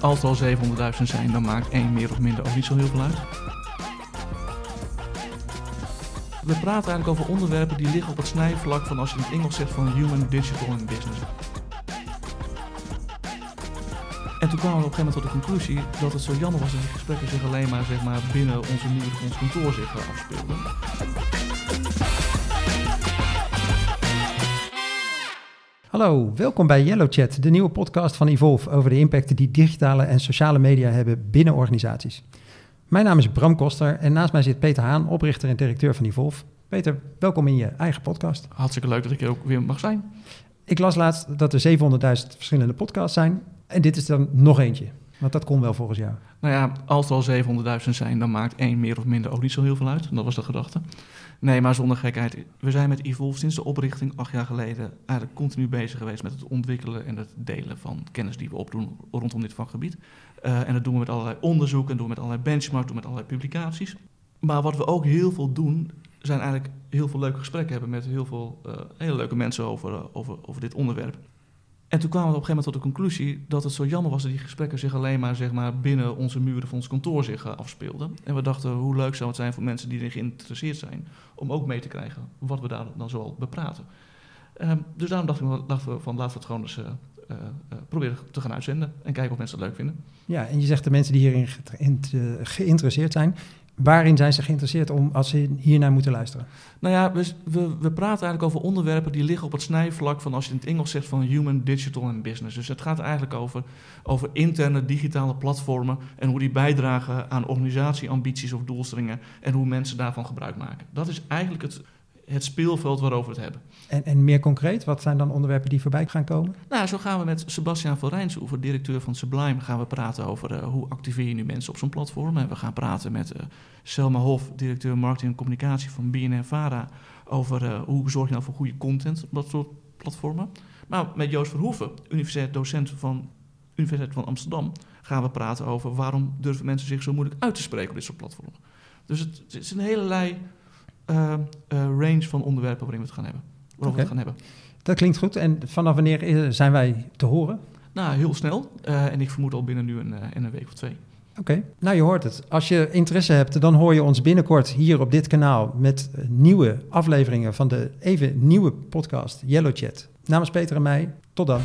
als er al 700.000 zijn, dan maakt één meer of minder ook niet zo heel veel uit. We praten eigenlijk over onderwerpen die liggen op het snijvlak van als je in het Engels zegt van human, digital en business. En toen kwamen we op een gegeven moment tot de conclusie dat het zo jammer was dat die gesprekken zich alleen maar, zeg maar binnen onze nieuwe ons kantoor zich afspeelden. Hallo, welkom bij Yellow Chat, de nieuwe podcast van Evolve over de impacten die digitale en sociale media hebben binnen organisaties. Mijn naam is Bram Koster en naast mij zit Peter Haan, oprichter en directeur van Evolve. Peter, welkom in je eigen podcast. Hartstikke leuk dat ik hier ook weer mag zijn. Ik las laatst dat er 700.000 verschillende podcasts zijn en dit is dan nog eentje. Want dat kon wel volgens jou. Nou ja, als er al 700.000 zijn, dan maakt één meer of minder ook niet zo heel veel uit. Dat was de gedachte. Nee, maar zonder gekheid. We zijn met Evolve sinds de oprichting acht jaar geleden eigenlijk continu bezig geweest met het ontwikkelen en het delen van kennis die we opdoen rondom dit vakgebied. Uh, en dat doen we met allerlei onderzoek en doen we met allerlei benchmarks, doen we met allerlei publicaties. Maar wat we ook heel veel doen, zijn eigenlijk heel veel leuke gesprekken hebben met heel veel uh, hele leuke mensen over, uh, over, over dit onderwerp. En toen kwamen we op een gegeven moment tot de conclusie dat het zo jammer was dat die gesprekken zich alleen maar, zeg maar binnen onze muren van ons kantoor zich uh, afspeelden. En we dachten, hoe leuk zou het zijn voor mensen die erin geïnteresseerd zijn, om ook mee te krijgen wat we daar dan zoal bepraten. Um, dus daarom dachten we, van laten we het gewoon eens uh, uh, proberen te gaan uitzenden en kijken of mensen het leuk vinden. Ja, en je zegt de mensen die hierin geïnteresseerd zijn, Waarin zijn ze geïnteresseerd om als ze hiernaar moeten luisteren? Nou ja, we, we, we, praten eigenlijk over onderwerpen die liggen op het snijvlak van als je in het Engels zegt van human, digital en business. Dus het gaat eigenlijk over, over interne digitale platformen en hoe die bijdragen aan organisatieambities of doelstellingen en hoe mensen daarvan gebruik maken. Dat is eigenlijk het, het speelveld waarover we het hebben. En, en, meer concreet, wat zijn dan onderwerpen die voorbij gaan komen? Nou, zo gaan we met Sebastian van Rijnsoever, directeur van Sublime, gaan we praten over uh, hoe activeer je nu mensen op zo'n platform. En we gaan praten met uh, Selma Hof, directeur marketing en communicatie van BNN-Vara, over uh, hoe zorg je nou voor goede content op dat soort platformen. Maar met Joost Verhoeven, universitair docent van Universiteit van Amsterdam, gaan we praten over waarom durven mensen zich zo moeilijk uit te spreken op dit soort platformen. Dus het, het is een hele uh, range van onderwerpen waarin we het gaan hebben. Waarover okay. we het gaan hebben. Dat klinkt goed. En vanaf wanneer zijn wij te horen? Nou, heel snel. Uh, en ik vermoed al binnen nu een, in een week of twee. Oké, okay. nou je hoort het. Als je interesse hebt, dan hoor je ons binnenkort hier op dit kanaal met nieuwe afleveringen van de even nieuwe podcast Yellow Chat. Namens Peter en mij, tot dan.